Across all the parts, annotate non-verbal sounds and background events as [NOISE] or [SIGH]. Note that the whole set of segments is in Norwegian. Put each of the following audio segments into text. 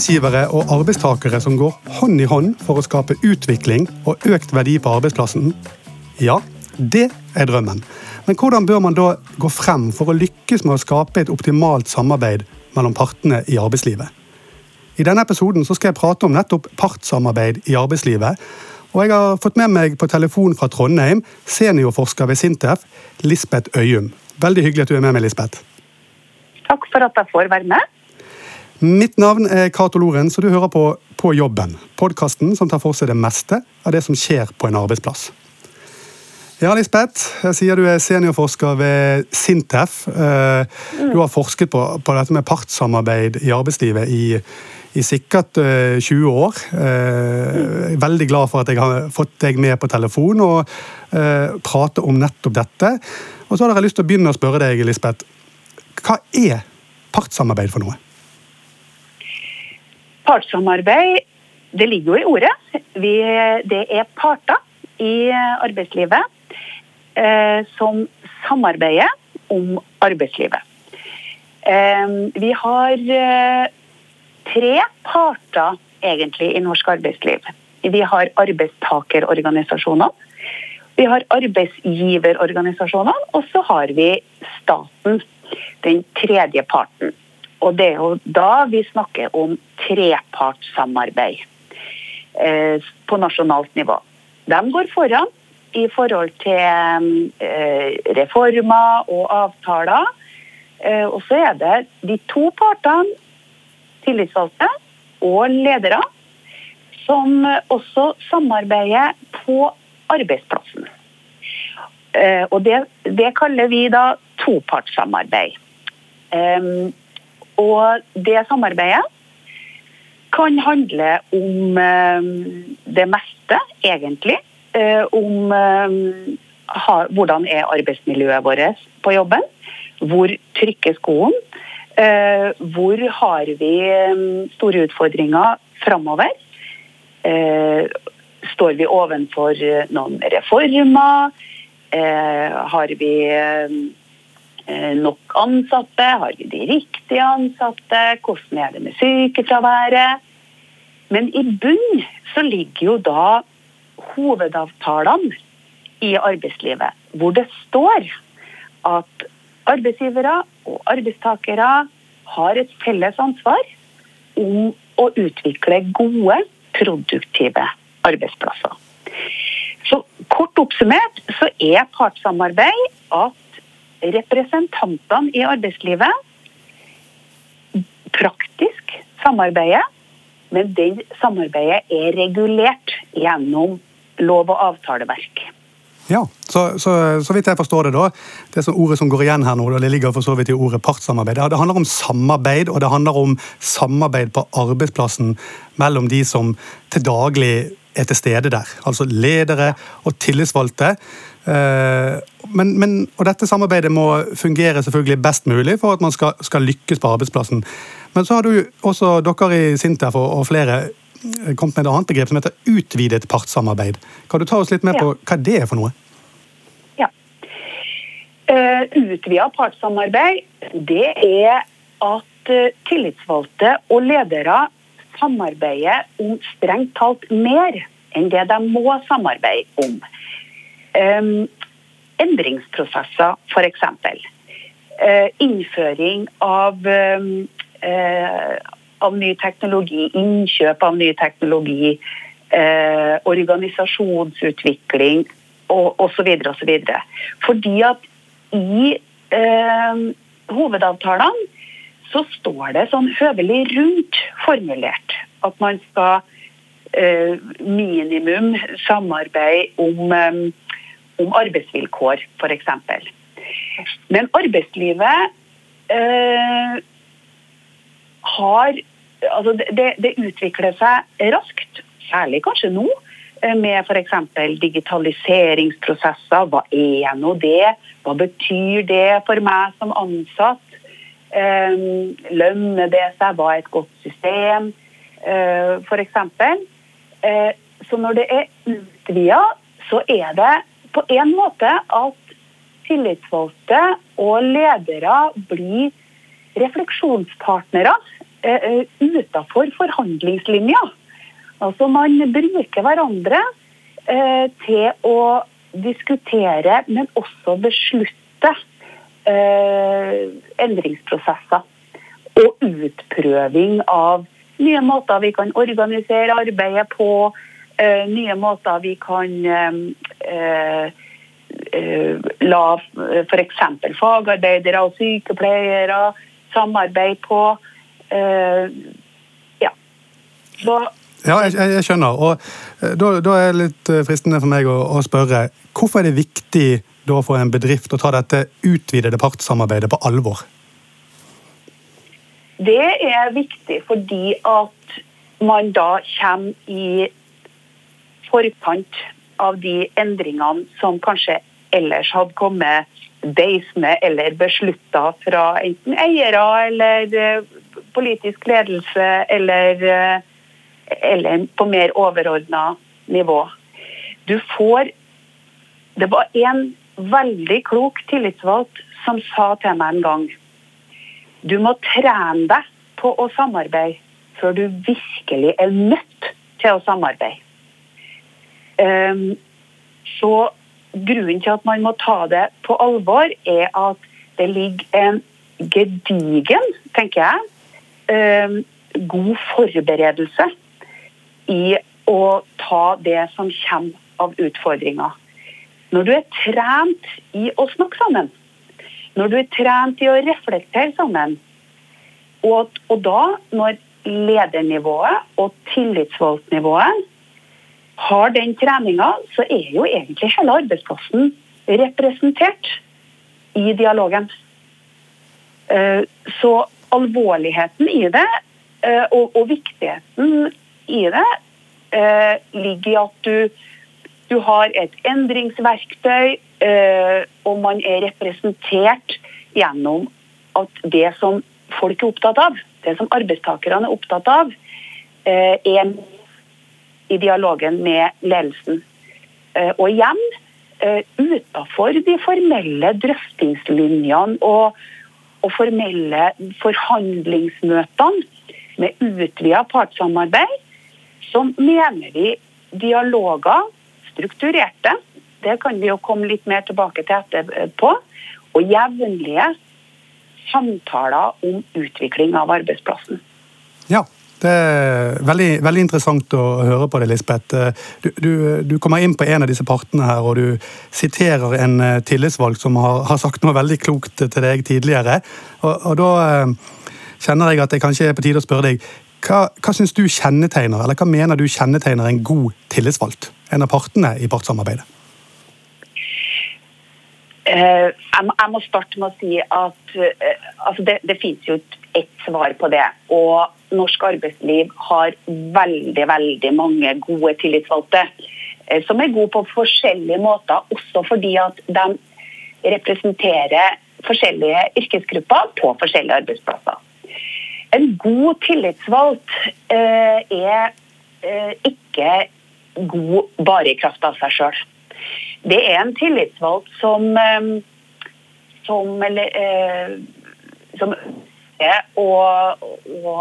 Arbeidsgivere og arbeidstakere som går hånd i hånd for å skape utvikling og økt verdi på arbeidsplassen. Ja, det er drømmen. Men hvordan bør man da gå frem for å lykkes med å skape et optimalt samarbeid mellom partene i arbeidslivet? I denne episoden skal jeg prate om nettopp partssamarbeid i arbeidslivet. Og jeg har fått med meg på telefon fra Trondheim seniorforsker ved Sintef, Lisbeth Øyum. Veldig hyggelig at du er med meg, Lisbeth. Takk for at jeg får være med. Mitt navn er Cato Loren, så du hører på På jobben. Podkasten som tar for seg det meste av det som skjer på en arbeidsplass. Ja, Lisbeth, jeg sier du er seniorforsker ved Sintef. Eh, du har forsket på, på dette med partssamarbeid i arbeidslivet i, i sikkert 20 eh, år. Eh, veldig glad for at jeg har fått deg med på telefon og prate om nettopp dette. Og så har jeg lyst til å begynne å spørre deg, Lisbeth. Hva er partssamarbeid for noe? Partssamarbeid, det ligger jo i ordet. Vi, det er parter i arbeidslivet eh, som samarbeider om arbeidslivet. Eh, vi har eh, tre parter egentlig i norsk arbeidsliv. Vi har arbeidstakerorganisasjonene. Vi har arbeidsgiverorganisasjonene, og så har vi staten, den tredje parten. Og det er jo da vi snakker om trepartssamarbeid eh, på nasjonalt nivå. De går foran i forhold til eh, reformer og avtaler. Eh, og så er det de to partene, tillitsvalgte og ledere, som også samarbeider på arbeidsplassen. Eh, og det, det kaller vi da topartssamarbeid. Um, og det samarbeidet kan handle om eh, det meste, egentlig. Eh, om eh, hvordan er arbeidsmiljøet vårt på jobben. Hvor trykker skoen? Hvor har vi store utfordringer framover? Står vi ovenfor noen reformer? Har vi nok ansatte? Har vi de riktige ansatte? Hvordan er det med sykefraværet? Men i bunn så ligger jo da hovedavtalene i arbeidslivet, hvor det står at arbeidsgivere og arbeidstakere har et felles ansvar om å utvikle gode, produktive arbeidsplasser. Så Kort oppsummert så er partssamarbeid at representantene i arbeidslivet praktisk samarbeide, men det samarbeidet er regulert gjennom lov- og avtaleverk. Ja, så, så, så, vidt jeg forstår det, da, det som ordet som går igjen her nå, det ligger for så vidt i ordet partssamarbeid. Det handler om samarbeid, og det handler om samarbeid på arbeidsplassen mellom de som til daglig er til stede der. Altså ledere og tillitsvalgte. Eh, men, men, og dette samarbeidet må fungere selvfølgelig best mulig for at man skal, skal lykkes på arbeidsplassen. Men så har du også dere i Sintef og, og flere eh, kommet med et annet begrep som heter utvidet partssamarbeid. Kan du ta oss litt med på hva det er for noe? Ja. Uh, utvida partssamarbeid, det er at tillitsvalgte og ledere samarbeider om strengt talt mer enn det de må samarbeide om. Um, endringsprosesser, f.eks. Uh, innføring av, um, av, ny teknologi, innkjøp av ny teknologi, uh, organisasjonsutvikling osv. osv. Fordi at i uh, hovedavtalene så står det sånn høvelig rundt formulert at man skal minimum samarbeid om um, om arbeidsvilkår, f.eks. Men arbeidslivet eh, har Altså, det, det, utvikler seg raskt, særlig kanskje nå, eh, med f.eks. digitaliseringsprosesser. Hva er nå det? Hva betyr det for meg som ansatt? Eh, lønner det seg? Hva er et godt system? Eh, f.eks. Eh, så når det er utvida, så er det på en måte at tillitsvalgte og ledere blir refleksjonspartnere uh, utafor forhandlingslinja. Altså Man bruker hverandre uh, til å diskutere, men også beslutte endringsprosesser. Og utprøving av nye måter vi kan organisere arbeidet på, nye måter vi kan la f.eks. fagarbeidere og sykepleiere samarbeide på. Ja. Så ja, jeg, jeg, skjønner. Og da, da, er det litt fristende for meg å, å, spørre hvorfor er det viktig da for en bedrift å ta dette utvidede partssamarbeidet på alvor? Det er viktig fordi at man da kommer i forkant av de endringene som kanskje ellers hadde kommet deisende eller beslutta fra enten eiere eller eh, politisk ledelse eller, eh, eller på mer overordna nivå. Du får Det var en veldig klok tillitsvalgt som sa til meg en gang Du må trene deg på å samarbeide før du virkelig er nødt til å samarbeide. Um, så grunnen til at man må ta det på alvor, er at det ligger en gedigen, tenker jeg, eh, god forberedelse i å ta det som kommer av utfordringer. Når du er trent i å snakke sammen, når du er trent i å reflektere sammen, og, og da når ledernivået og tillitsvalgtnivået har den treninga, så er jo egentlig hele arbeidsplassen representert i dialogen. Eh, så alvorligheten i det, og, og, viktigheten i det, eh, ligger i at du, du har et endringsverktøy, og man er representert gjennom at det som folk er opptatt av, det som arbeidstakerne er opptatt av, er i dialogen med ledelsen. Eh, og igjen, eh, utenfor de formelle drøftingslinjene og, og formelle forhandlingsmøtene med utvidet partssamarbeid, så mener vi dialoger, strukturerte, det kan vi jo komme litt mer tilbake til etterpå, og jevnlige samtaler om utvikling av arbeidsplassen. Ja, det er veldig, veldig, interessant å høre på det, Lisbeth. Du, du, du, kommer inn på en av disse partene her, og du siterer en eh, tillitsvalgt som har, har sagt noe veldig klokt til deg tidligere. Og, og, da eh, kjenner jeg at det kanskje er på tide å spørre deg hva, hva synes du kjennetegner, eller hva mener du kjennetegner en god tillitsvalgt? En av partene i partssamarbeidet? Uh, jeg, må starte med å si at altså det, det finnes jo ett svar på det. Og norsk arbeidsliv har veldig, veldig mange gode tillitsvalgte. Eh, som er gode på forskjellige måter, også fordi at de representerer forskjellige yrkesgrupper på forskjellige arbeidsplasser. En god tillitsvalgt eh, er eh, ikke god bare i kraft av seg sjøl. Det er en tillitsvalgt som, som, som ønsker å, å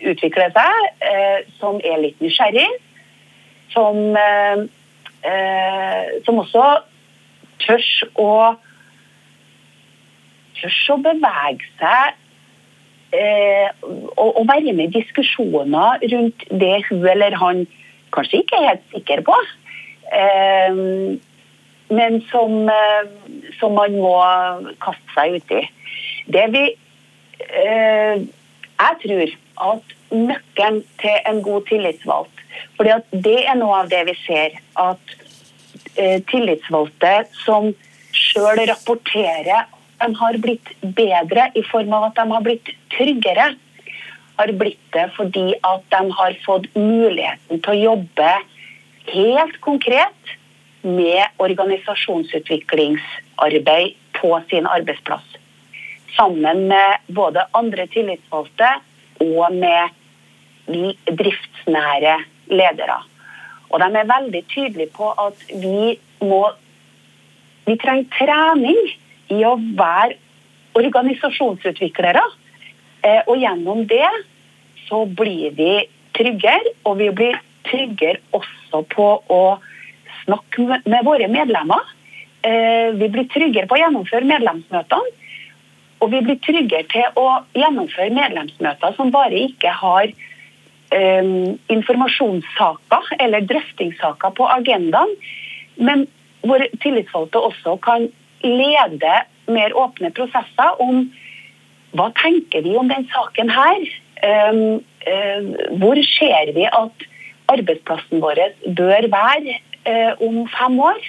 utvikle seg, eh, som er litt nysgjerrig. Som, eh, eh som også tør å tørs å bevege seg eh, og, og, være med i diskusjoner rundt det hun eller han kanskje ikke er helt sikker på. Eh, men som, eh, som, man må kaste seg uti. Det vi jeg tror at nøkkelen til en god tillitsvalgt at Det er noe av det vi ser. At eh, tillitsvalgte som sjøl rapporterer de har blitt bedre i form av at de har blitt tryggere. Har blitt det fordi at de har fått muligheten til å jobbe helt konkret med organisasjonsutviklingsarbeid på sin arbeidsplass sammen med både andre tillitsvalgte og med driftsnære ledere. Og de er veldig tydelige på at vi må Vi trenger trening i å være organisasjonsutviklere. Eh, og gjennom det så blir vi tryggere, og vi blir tryggere også på å snakke med våre medlemmer. Eh, vi blir tryggere på å gjennomføre medlemsmøtene. Og vi blir tryggere til å gjennomføre medlemsmøter som bare ikke har um, informasjonssaker eller drøftingssaker på agendaen, men hvor tillitsvalgte også kan lede mer åpne prosesser om hva tenker vi om den saken her? Um, uh, hvor ser vi at arbeidsplassen vår bør være uh, om fem år?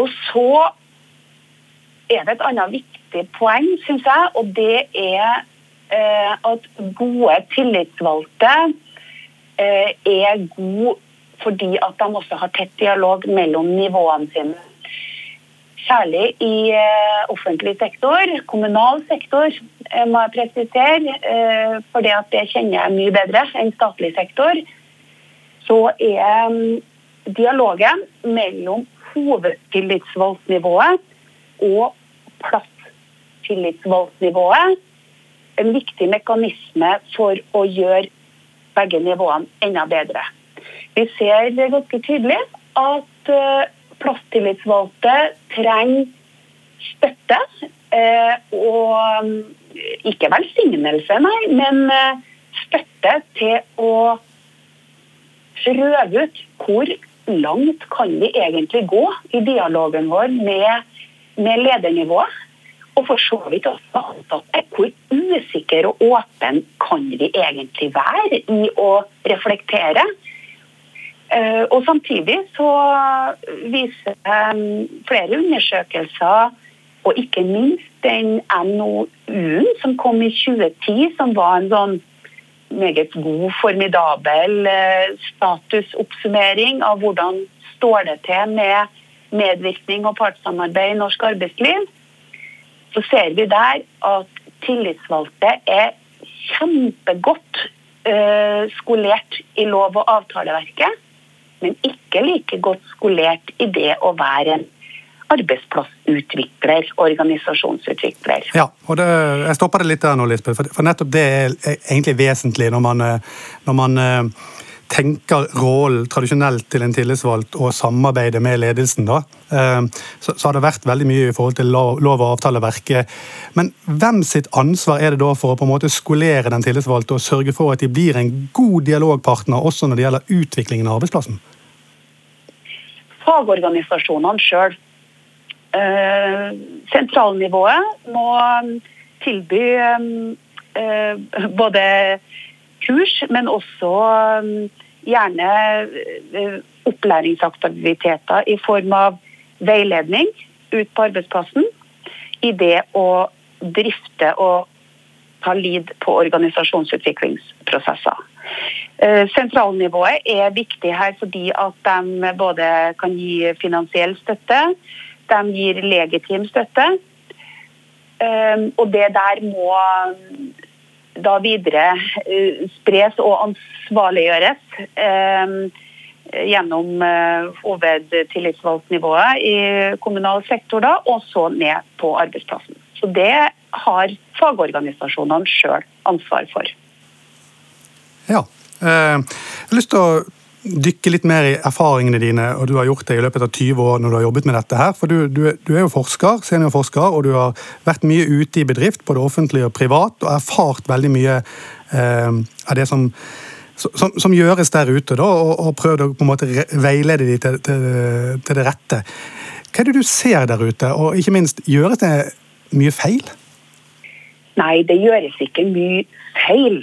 Og så er det et annet viktig poeng, syns jeg, og det er eh, at gode tillitsvalgte eh, er gode fordi at de også har tett dialog mellom nivåene sine. Særlig i eh, offentlig sektor, kommunal sektor, må jeg presisere. For det, det kjenner jeg mye bedre enn statlig sektor. Så er um, dialogen mellom hovedtillitsvalgtnivået og plasstillitsvalgtnivået en viktig mekanisme for å gjøre begge nivåene enda bedre. Vi ser ganske tydelig at uh, plasstillitsvalgte trenger støtte. Uh, og um, ikke velsignelse, nei, men uh, støtte til å prøve ut hvor langt kan vi egentlig gå i dialogen vår med, med ledernivået? Og for så vidt også ansatte. Hvor usikker og åpen kan vi egentlig være i å reflektere? Eh, og samtidig så viser flere undersøkelser, og ikke minst den NOU-en som kom i 2010, som var en sånn meget god, formidabel eh, statusoppsummering av hvordan står det til med medvirkning og partssamarbeid i norsk arbeidsliv, så ser vi der at tillitsvalgte er kjempegodt uh, skolert i lov- og avtaleverket, men ikke like godt skolert i det å være en arbeidsplassutvikler, organisasjonsutvikler. Ja, og det, Jeg stopper det litt der nå, Lisbeth, for, nettopp det er egentlig vesentlig når man, eh, når man eh, tenker rollen tradisjonelt til en tillitsvalgt og samarbeider med ledelsen, da, eh, så, har det vært veldig mye i forhold til lov, og avtaleverket. Men hvem sitt ansvar er det da for å på en måte skolere den tillitsvalgte og sørge for at de blir en god dialogpartner også når det gjelder utviklingen av arbeidsplassen? Fagorganisasjonene sjøl Eh, sentralnivået må tilby eh, både kurs, men også eh, gjerne opplæringsaktiviteter i form av veiledning ut på arbeidsplassen i det å drifte og ta lid på organisasjonsutviklingsprosesser. Sentralnivået er viktig her fordi at de både kan gi finansiell støtte, de gir legitim støtte. Ehm, og det der må da videre eh, spres og ansvarliggjøres ehm, gjennom eh, hovedtillitsvalgtnivået i kommunal sektor, da, og så ned på arbeidsplassen. Så det har fagorganisasjonene sjøl ansvar for. Ja. Eh, jeg har lyst til å dykke litt mer i erfaringene dine, og du har gjort det i løpet av 20 år når du har jobbet med dette her. For du, du, du er jo forsker, seniorforsker, og du har vært mye ute i bedrift, både offentlig og privat, og erfart veldig mye eh, av det som, som, som, gjøres der ute, da, og, og prøvd å på en måte veilede dem til, til, til, det rette. Hva er det du ser der ute, og ikke minst, gjøres det mye feil? Nei, det gjøres ikke mye feil.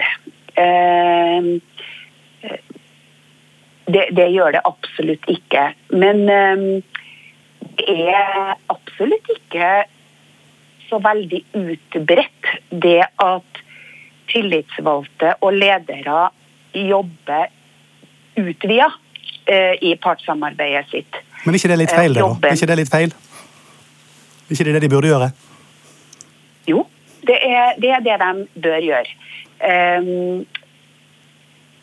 Eh, det, det, gjør det absolutt ikke. Men um, det er absolutt ikke så veldig utbredt det at tillitsvalgte og ledere jobber utvida uh, i partssamarbeidet sitt. Men ikke det litt feil, det, da? ikke det litt feil? ikke det det de burde gjøre? Jo, det er det, er det de bør gjøre. Um,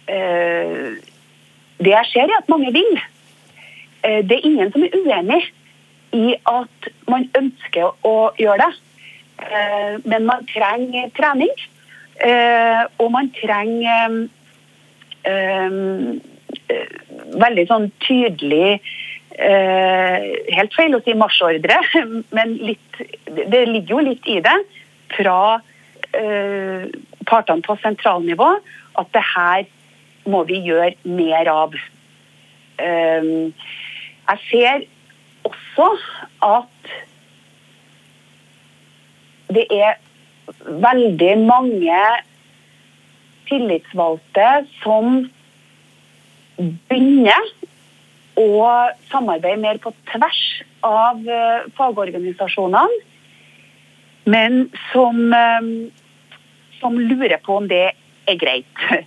uh, det jeg ser, er at mange vil. Eh, det er ingen som er uenig i at man ønsker å gjøre det. Eh, men man trenger trening. og man trenger veldig sånn tydelig Helt feil å si marsjordre, [LAUGHS] men litt, det ligger jo litt i det fra partene på sentralnivå at det her må vi gjøre mer av. Jeg ser også at det er veldig mange tillitsvalgte som begynner å samarbeide mer på tvers av eh, fagorganisasjonene, men som, eh, som lurer på om det er greit. [LAUGHS]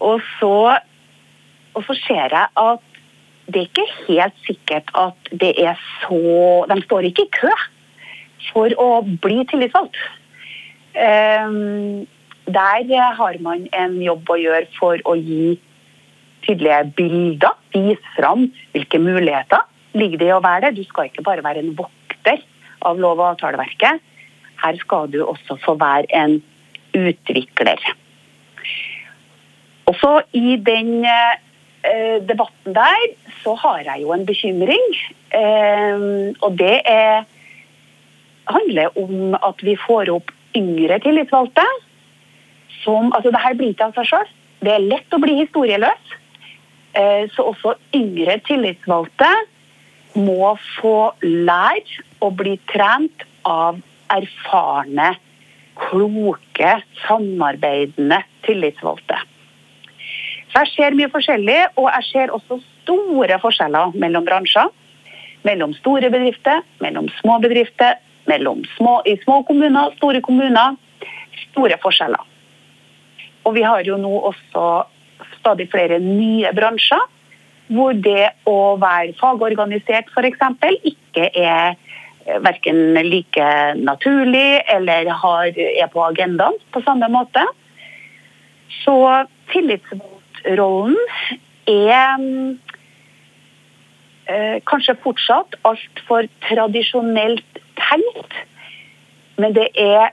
Og så, og så ser jeg at det er ikke helt sikkert at det er så De står ikke i kø for å bli tillitsvalgt. Um, der har man en jobb å gjøre for å gi tydelige bilder. Vise fram hvilke muligheter ligger det i å være det. Du skal ikke bare være en vokter av lov- og avtaleverket. Her skal du også få være en utvikler. Også i den eh, debatten der så har jeg jo en bekymring. Eh, og det er, handler om at vi får opp yngre tillitsvalgte. Som, altså det her blir ikke av seg sjøl. Det er lett å bli historieløs. Eh, så også yngre tillitsvalgte må få lære og bli trent av erfarne, kloke, samarbeidende tillitsvalgte. Jeg ser mye forskjellig, og jeg ser også store forskjeller mellom bransjer. Mellom store bedrifter, mellom små bedrifter, mellom små, i små kommuner, store kommuner. Store forskjeller. Og vi har jo nå også stadig flere nye bransjer hvor det å være fagorganisert f.eks. ikke er eh, verken like naturlig eller har, er på agendaen på samme måte. Så tillitsvalgt rollen er eh, kanskje fortsatt altfor tradisjonelt tenkt. Men det er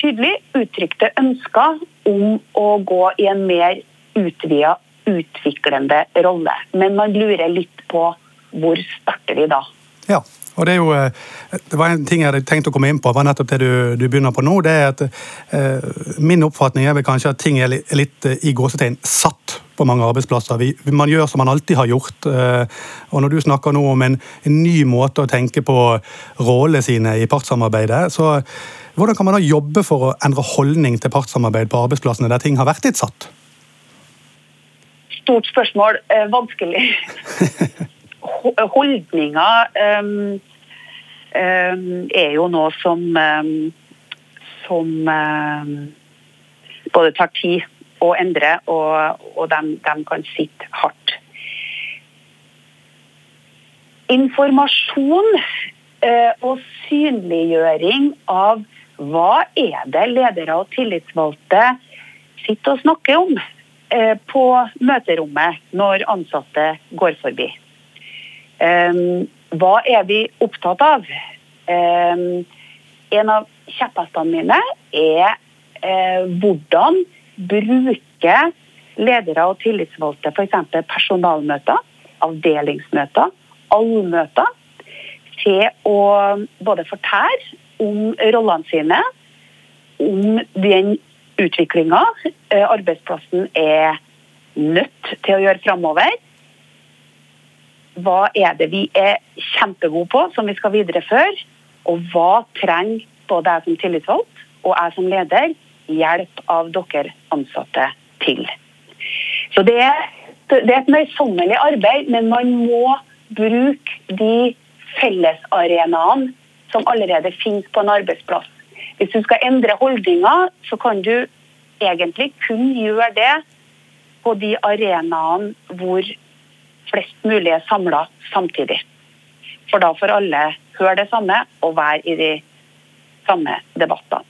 tydelig uttrykte ønsker om å gå i en mer utvida, utviklende rolle. Men man lurer litt på hvor starter vi da? Ja, og Det er jo, eh, det var en ting jeg hadde tenkt å komme inn på, var nettopp det du, du begynner på nå. det er at eh, Min oppfatning er vel kanskje at ting er litt, litt eh, i gåsetegn satt på mange arbeidsplasser. Vi, man gjør som man alltid har gjort. Eh, og Når du snakker nå om en, en ny måte å tenke på rollene sine i partssamarbeidet, så hvordan kan man da jobbe for å endre holdning til partssamarbeid på arbeidsplassene der ting har vært litt satt? Stort spørsmål. Eh, vanskelig. [LAUGHS] holdninger um, um, er jo noe som um, som både tar tid å endre, og, og de, de, kan sitte hardt. Informasjon uh, og synliggjøring av hva er det ledere og tillitsvalgte sitter og snakker om uh, på møterommet når ansatte går forbi. Hva er vi opptatt av? En av kjepphestene mine er uh, hvordan bruke ledere og tillitsvalgte f.eks. personalmøter, avdelingsmøter, allmøter, til å både fortelle om rollene sine, om den utviklinga eh, arbeidsplassen er nødt til å gjøre framover, hva er det vi er kjempegode på som vi skal videreføre? Og hva trenger både jeg som tillitsvalgt og jeg som leder hjelp av dere ansatte til? Så det er, det er et møysommelig arbeid, men man må bruke de fellesarenaene som allerede finnes på en arbeidsplass. Hvis du skal endre holdninger, så kan du egentlig kun gjøre det på de arenaene hvor flest mulig er samla samtidig. For da får alle høre det samme og være i de samme debattene.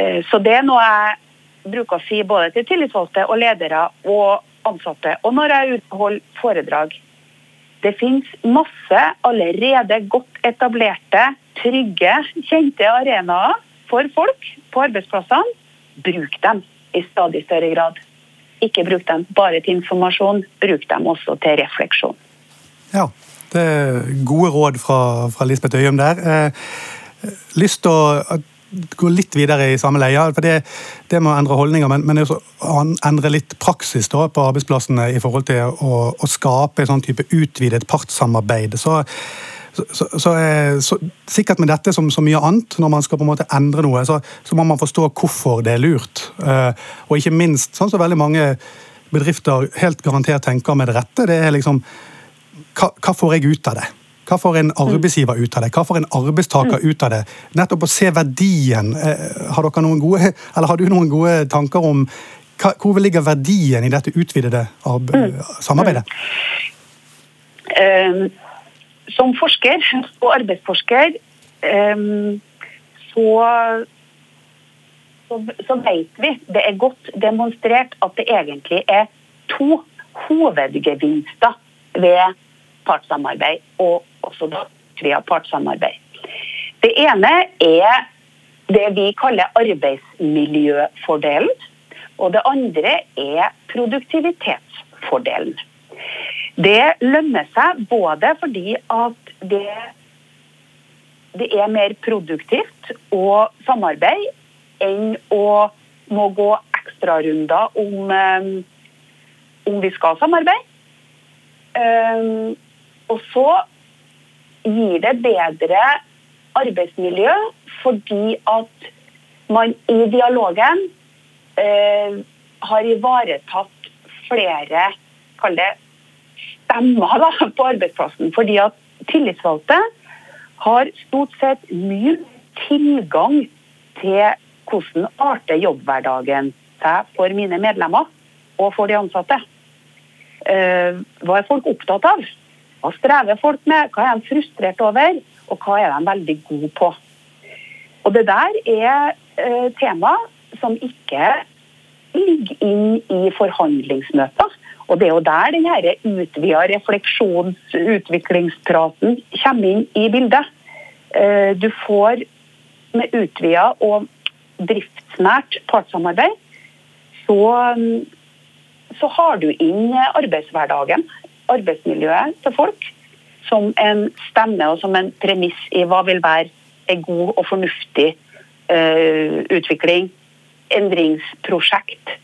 Eh, så det er noe jeg bruker å si både til tillitsvalgte og ledere og ansatte. Og når jeg er holder foredrag. Det finnes masse allerede godt etablerte, trygge, kjente arenaer for folk på arbeidsplassene bruk dem i stadig større grad. Ikke bruk dem bare til informasjon, bruk dem også til refleksjon. Ja, det er gode råd fra, fra Lisbeth Øyum der. Eh, lyst til å gå litt videre i samme leie. for Det, det må endre holdninger, men, men også endre litt praksis da, på arbeidsplassene i forhold til å, å skape en sånn type utvidet partssamarbeid. Så, så, så, så, sikkert med dette som så mye annet, når man skal på en måte endre noe, så, må man forstå hvorfor det er lurt. Uh, og ikke minst, sånn som veldig mange bedrifter helt garantert tenker med det rette, det er liksom hva, hva får jeg ut av det? Hva får en arbeidsgiver ut av det? Hva får en arbeidstaker mm. ut av det? Nettopp å se verdien. Eh, har, dere noen gode, eller har du noen gode tanker om hva, hvor ligger verdien i dette utvidede mm. samarbeidet? Um, som forsker og arbeidsforsker så, så, så vet vi, det er godt demonstrert, at det egentlig er to hovedgevinster ved partssamarbeid, og også da via partssamarbeid. Det ene er det vi kaller arbeidsmiljøfordelen. Og det andre er produktivitetsfordelen. Det lønner seg både fordi at det, det er mer produktivt å samarbeide enn å må gå ekstrarunder om, eh, om vi skal samarbeide. Um, og så gir det bedre arbeidsmiljø fordi at man i dialogen eh, har ivaretatt flere kall det stemmer da, på arbeidsplassen. Fordi at tillitsvalgte har stort sett mye tilgang til hvordan arter jobbhverdagen seg for mine medlemmer og for de ansatte. Eh, hva er folk opptatt av? Hva strever folk med? Hva er de frustrert over? Og hva er de veldig gode på? Og Det der er eh, tema som ikke ligger inn i forhandlingsmøter. Og Det er jo der den utvida refleksjons- utviklingspraten kommer inn i bildet. Eh, du får med utvida og driftsnært partssamarbeid, så, så har du inn arbeidshverdagen arbeidsmiljøet til folk som en stemme og som en premiss i hva vil være en god og fornuftig uh, utvikling, endringsprosjekt,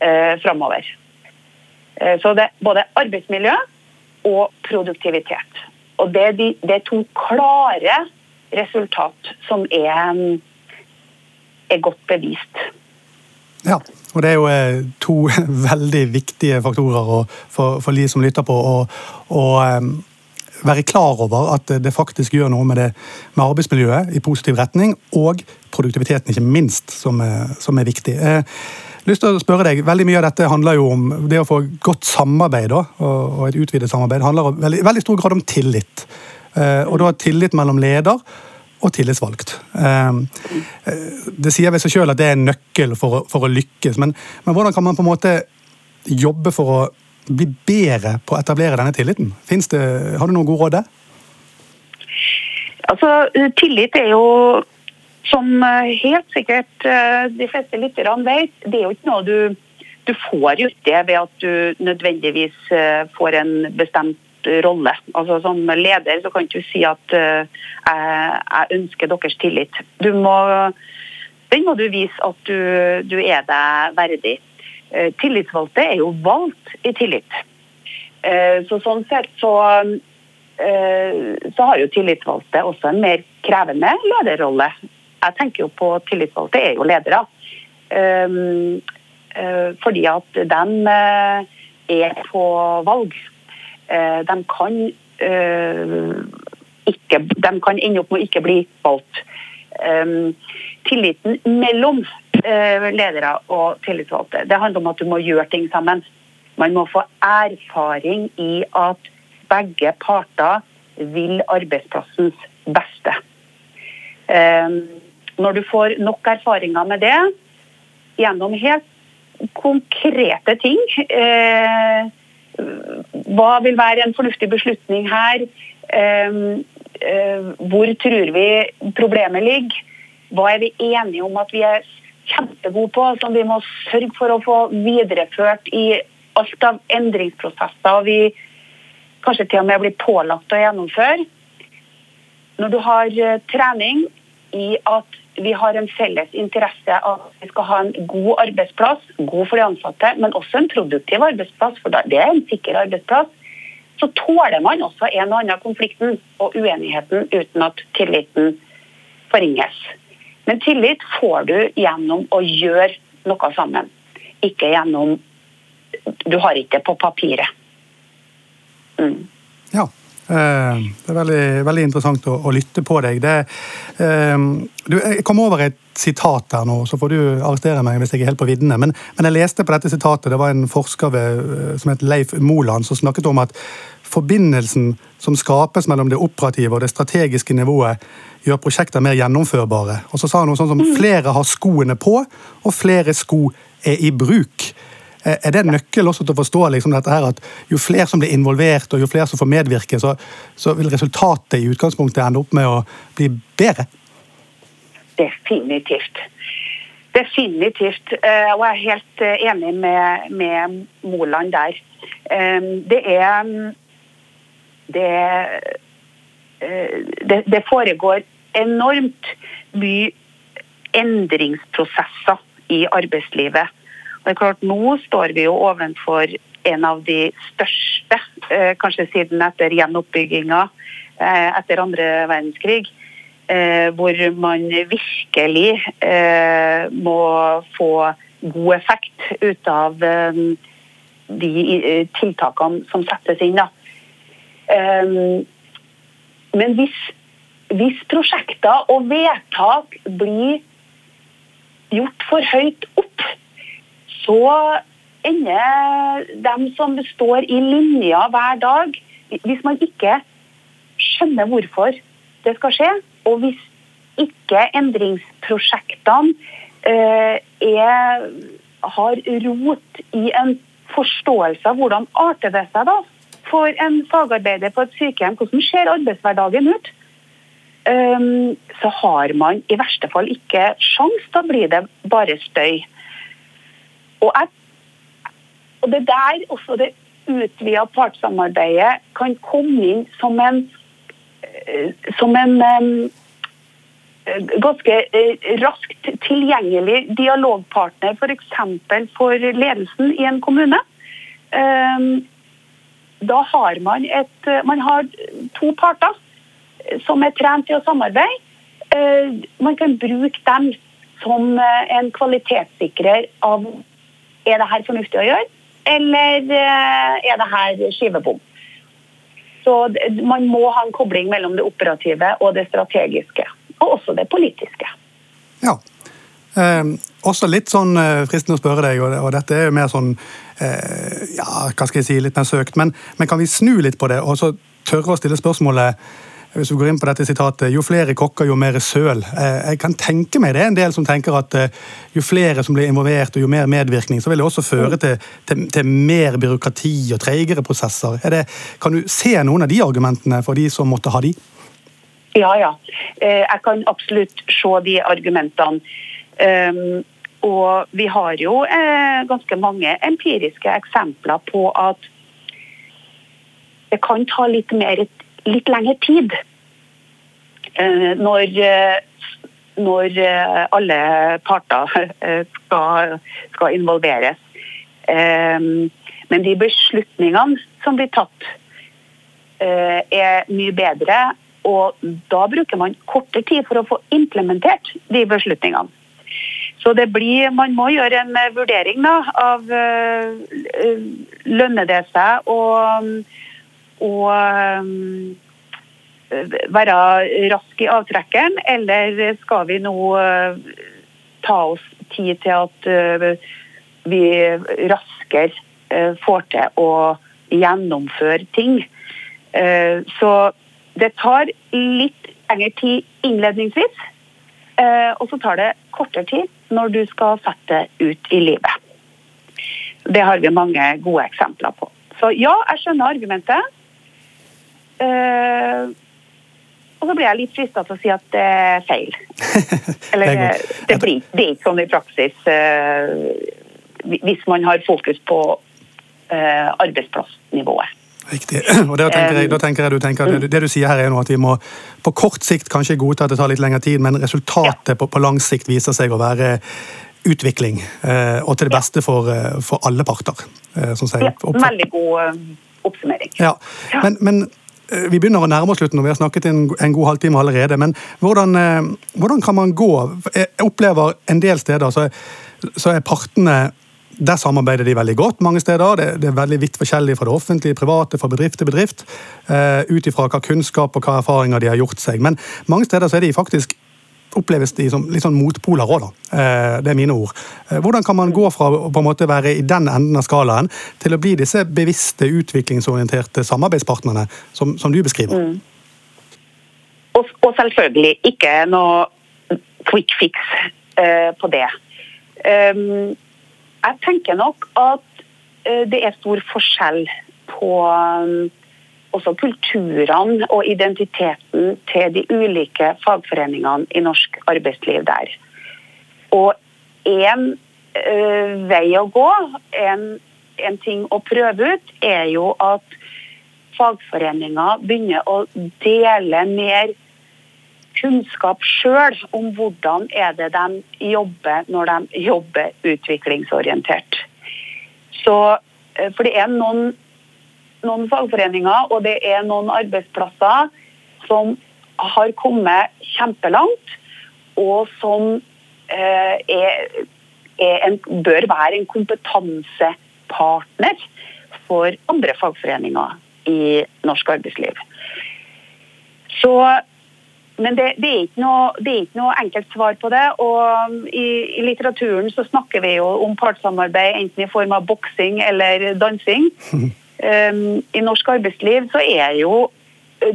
uh, framover. Uh, så det er både arbeidsmiljø og produktivitet. Og det er, de, det er to klare resultat som er, er godt bevist. Ja, og det er jo eh, to [LAUGHS] veldig viktige faktorer for, for de som lytter på. å være klar over at det faktisk gjør noe med, det, med arbeidsmiljøet i positiv retning, og produktiviteten, ikke minst, som er, som er viktig. Jeg lyst til å spørre deg, Veldig mye av dette handler jo om det å få godt samarbeid da, og, et utvidet samarbeid. handler i veldig, veldig stor grad om tillit. Eh, og da tillit mellom leder og tillitsvalgt. Ehm, eh, det sier ved seg selv at det er en nøkkel for å, for å lykkes, men, men, hvordan kan man på en måte jobbe for å bli bedre på å etablere denne tilliten? Det, har du noen gode råd der? Altså, tillit er jo, som eh, helt sikkert eh, de fleste lytterne vet, det er jo ikke noe du, du får gjort det ved at du nødvendigvis får en bestemt rolle. Altså Som leder så kan du si at uh, jeg, ønsker deres tillit. Du må, den må du vise at du, du er deg verdig. Tillitsvalgte er jo valgt i tillit. Så Sånn sett så, så har jo tillitsvalgte også en mer krevende lederrolle. Jeg tenker jo på tillitsvalgte er jo ledere. Fordi at de er på valg. Eh, de kan, eh, ikke, de kan ende opp med å ikke bli valgt. Um, tilliten mellom ledere og tillitsvalgte det handler om at du må gjøre ting sammen. Man må få erfaring i at begge parter vil arbeidsplassens beste. Når du får nok erfaringer med det, gjennom helt konkrete ting hva vil være en fornuftig beslutning her? Eh, eh, hvor tror vi problemet ligger? Hva er vi enige om at vi er kjempegode på, som vi må sørge for å få videreført i alt av endringsprosesser vi kanskje til og med blir pålagt å gjennomføre. Når du har eh, trening i at vi har en felles interesse av at vi skal ha en god arbeidsplass, god for de ansatte, men også en produktiv arbeidsplass, for det er en sikker arbeidsplass, så tåler man også en og annen konflikten og uenigheten uten at tilliten forringes. Men tillit får du gjennom å gjøre noe sammen, ikke gjennom Du har ikke det på papiret. Mm. Ja. Eh, det er veldig, veldig interessant å, å, lytte på deg. Det, eh, du, jeg kom over et sitat der nå, så får du arrestere meg hvis jeg er helt på viddene. Men, men, jeg leste på dette sitatet. Det var en forsker ved, eh, som het Leif Moland som snakket om at forbindelsen som skapes mellom det operative og det strategiske nivået, gjør prosjekter mer gjennomførbare. Og så sa han noe sånn som mm. flere har skoene på, og flere sko er i bruk. Er det en nøkkel også til å forstå liksom dette her, at jo flere som blir involvert og jo flere som får medvirke, så, så vil resultatet i utgangspunktet ende opp med å bli bedre? Definitivt. Definitivt. Eh, og jeg er helt eh, enig med, med Moland der. Eh, det er det, det, det foregår enormt mye endringsprosesser i arbeidslivet. Det er klart, Nå står vi jo ovenfor en av de største, eh, kanskje siden etter gjenoppbygginga eh, etter andre verdenskrig. Eh, hvor man virkelig må få god effekt ut av de tiltakene som settes inn. Men hvis hvis prosjekter og vedtak blir gjort for høyt opp, så ender dem som står i linja hver dag Hvis man ikke skjønner hvorfor det skal skje, og hvis ikke endringsprosjektene eh, er, har rot i en forståelse av hvordan arter det seg da for en fagarbeider på et sykehjem, hvordan ser arbeidshverdagen ut? um, så har man i verste fall ikke sjans. Da blir det bare støy. Og, jeg, og det der også det utvida partssamarbeidet kan komme inn som en, eh, som en um, ganske eh, raskt tilgjengelig dialogpartner f.eks. For, for ledelsen i en kommune. Um, da har man et Man har to parter som er trent til å samarbeide. Uh, man kan bruke dem som en kvalitetssikrer av er det her fornuftig å gjøre, eller eh, er det her skivebom. Så man må ha en kobling mellom det operative og det strategiske. Og også det politiske. Ja. Eh, også litt sånn fristende å spørre deg, og, dette er jo mer sånn eh, ja, hva skal jeg si, litt mer søkt, men, men, kan vi snu litt på det og så tørre å stille spørsmålet hvis vi går inn på dette sitatet, Jo flere kokker, jo mer søl. Eh, jeg kan tenke meg det er en del som tenker at eh, jo flere som blir involvert, og jo mer medvirkning, så vil det også føre til, til, til mer byråkrati og treigere prosesser. Det, kan du se noen av de argumentene for de som måtte ha de? Ja, ja. Eh, jeg kan absolutt se de argumentene. Ehm, og vi har jo ganske mange empiriske eksempler på at det kan ta litt mer litt lengre tid. Eh, når, eh, når eh, alle parter skal, skal involveres. Men de beslutningene som blir tatt, er mye bedre. Og da bruker man kortere tid for å få implementert de beslutningene. Så det blir, man må gjøre en vurdering da, av lønner det seg og å um, være rask i avtrekkeren, eller skal vi nå uh, ta oss tid til at uh, vi raskere får til å gjennomføre ting? Så det tar litt lengre tid innledningsvis, og så tar det kortere tid når du skal sette det ut i livet. Det har vi mange gode eksempler på. Så ja, jeg skjønner argumentet. Eh, Og så blir jeg litt frista til å si at det er feil. [LAUGHS] Eller det, det, blir, det, er ikke sånn i praksis uh, hvis man har fokus på uh, arbeidsplassnivået. Riktig. [CLEARS THROAT] og tenker jeg, da tenker jeg du tenker, det, det, du sier her er nå at vi må på kort sikt kanskje godta at det tar litt lengre tid, men resultatet ja. på, på, lang sikt viser seg å være utvikling. Uh, og til det beste for, for alle parter. Sånn ja, veldig god oppsummering. Ja, men, men Eh, vi begynner å nærme oss slutten, og vi har snakket en, en god halvtime allerede. Men hvordan, eh, hvordan, kan man gå? Jeg opplever en del steder så, så er partene der samarbeider de veldig godt mange steder. Det, det er veldig vidt forskjellig fra det offentlige, private, fra bedrift til bedrift. Uh, Ut ifra hva kunnskap og hva erfaringer de har gjort seg. Men mange steder så er de faktisk oppleves de som litt sånn motpoler òg, da. Eh, det er mine ord. Eh, hvordan kan man gå fra å på en måte være i den enden av skalaen til å bli disse bevisste, utviklingsorienterte samarbeidspartnerne som, som du beskriver? Mm. Og, og, selvfølgelig ikke noe quick fix uh, på det. Um, jeg tenker nok at uh, det er stor forskjell på um, også kulturene og identiteten til de ulike fagforeningene i norsk arbeidsliv der. Og en øh, vei å gå, en, en, ting å prøve ut, er jo at fagforeninger begynner å dele mer kunnskap sjøl om hvordan er det de jobber når de jobber utviklingsorientert. Så, øh, for det er noen noen fagforeninger og det er noen arbeidsplasser som har kommet kjempelangt, og som eh, er, er en, bør være en kompetansepartner for andre fagforeninger i norsk arbeidsliv. Så, men det, det, er noe, det, er ikke noe, enkelt svar på det. og i, i, litteraturen så snakker vi jo om partssamarbeid enten i form av boksing eller dansing. [LAUGHS] Ehm, I norsk arbeidsliv så er jo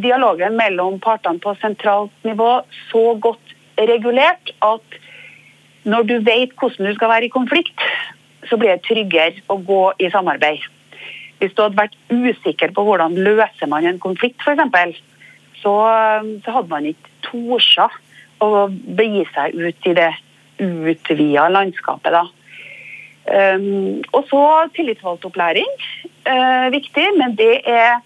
dialogen mellom partene på sentralt nivå så godt regulert at når du vet hvordan du skal være i konflikt, så blir det tryggere å gå i samarbeid. Hvis du hadde vært usikker på hvordan løser man en konflikt, f.eks., så, så hadde man ikke tort å begi seg ut i det utvida landskapet. da. Um, og så tillitsvalgtopplæring. Uh, viktig, men det er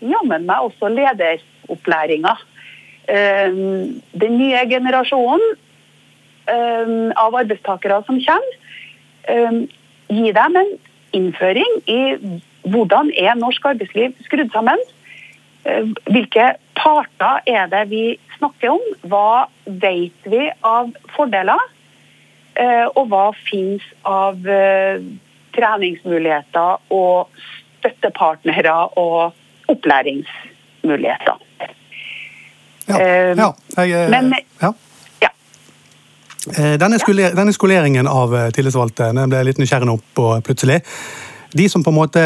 jammen meg også lederopplæringa. Um, den nye generasjonen um, av arbeidstakere som kommer, gi dem en innføring i hvordan er norsk arbeidsliv skrudd sammen. Hvilke parter er det vi snakker om? Hva vet vi av fordeler? Eh, og hva finnes av eh, treningsmuligheter og støttepartnere og opplæringsmuligheter. Ja, eh, ja, jeg, Men, ja. ja. Denne, skoler, denne, skoleringen av tillitsvalgte den ble jeg litt nysgjerrig på plutselig. De som på en måte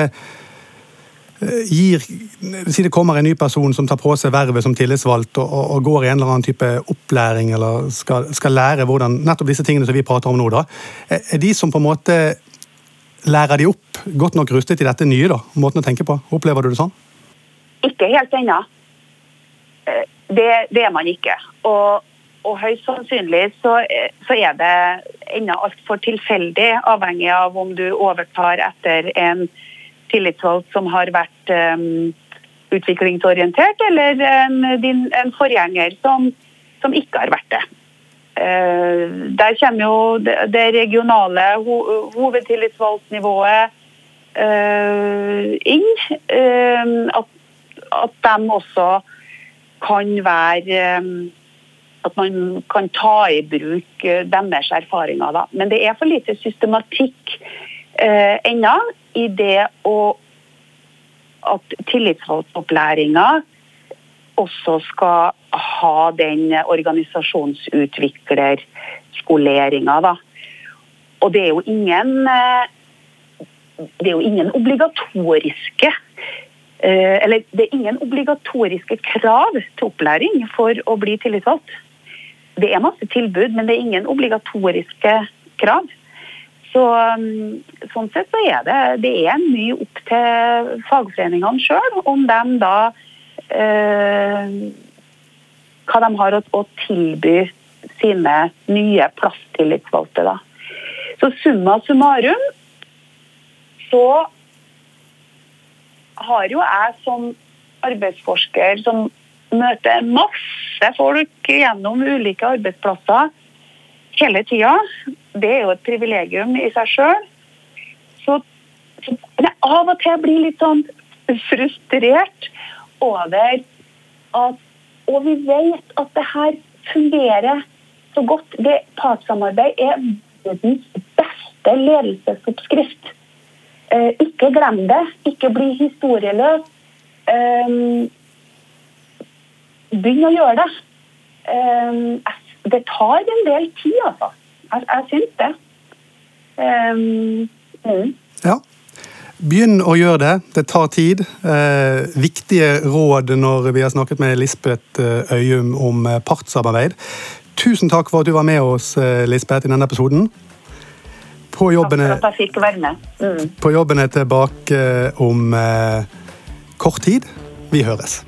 gir Si det kommer en ny person som tar på seg vervet som tillitsvalgt og, og, går i en eller annen type opplæring eller skal, skal, lære hvordan nettopp disse tingene som vi prater om nå, da, er de som på en måte lærer de opp godt nok rustet i dette nye, da, måten å tenke på? Opplever du det sånn? Ikke helt ennå. Eh, det, det, er man ikke. Og, og høyst sannsynlig så, så er det ennå altfor tilfeldig, avhengig av om du overtar etter en tillitsvalgt som har vært um, utviklingsorientert, eller en, din, en forgjenger som, som, ikke har vært det. Uh, der kommer jo det, det regionale ho, hovedtillitsvalgtnivået uh, inn. Uh, at, at de også kan være um, At man kan ta i bruk deres erfaringer. Da. Men det er for lite systematikk ennå i det å at tillitsvalgtopplæringa også skal ha den organisasjonsutviklerskoleringa, da. Og det er jo ingen eh, det er jo ingen obligatoriske eh, eller det er ingen obligatoriske krav til opplæring for å bli tillitsvalgt. Det er masse tilbud, men det er ingen obligatoriske krav. Så, um, sånn sett så er det, det er mye opp til fagforeningene sjøl om de da eh, hva de har å, å tilby sine nye plasstillitsvalgte. Da. Så summa summarum så har jo jeg som arbeidsforsker som møter masse folk gjennom ulike arbeidsplasser hele tida. Det er jo et privilegium i seg sjøl. Så, så jeg av og til blir litt sånn frustrert over at Og vi vet at det her fungerer så godt. Det Partssamarbeid er verdens beste ledelsesoppskrift. Eh, ikke glem det. Ikke bli historieløs. Eh, begynn å gjøre det. Eh, det tar en del tid, altså. Jeg, jeg syns det. Mm. Ja. Begynn å gjøre det. Det tar tid. Eh, viktige råd når vi har snakket med Lisbeth eh, Øyum om eh, partssamarbeid. Tusen takk for at du var med oss, eh, Lisbeth, i denne episoden. På jobben, takk for at jeg fikk være med. Mm. På jobben er tilbake om eh, kort tid. Vi høres.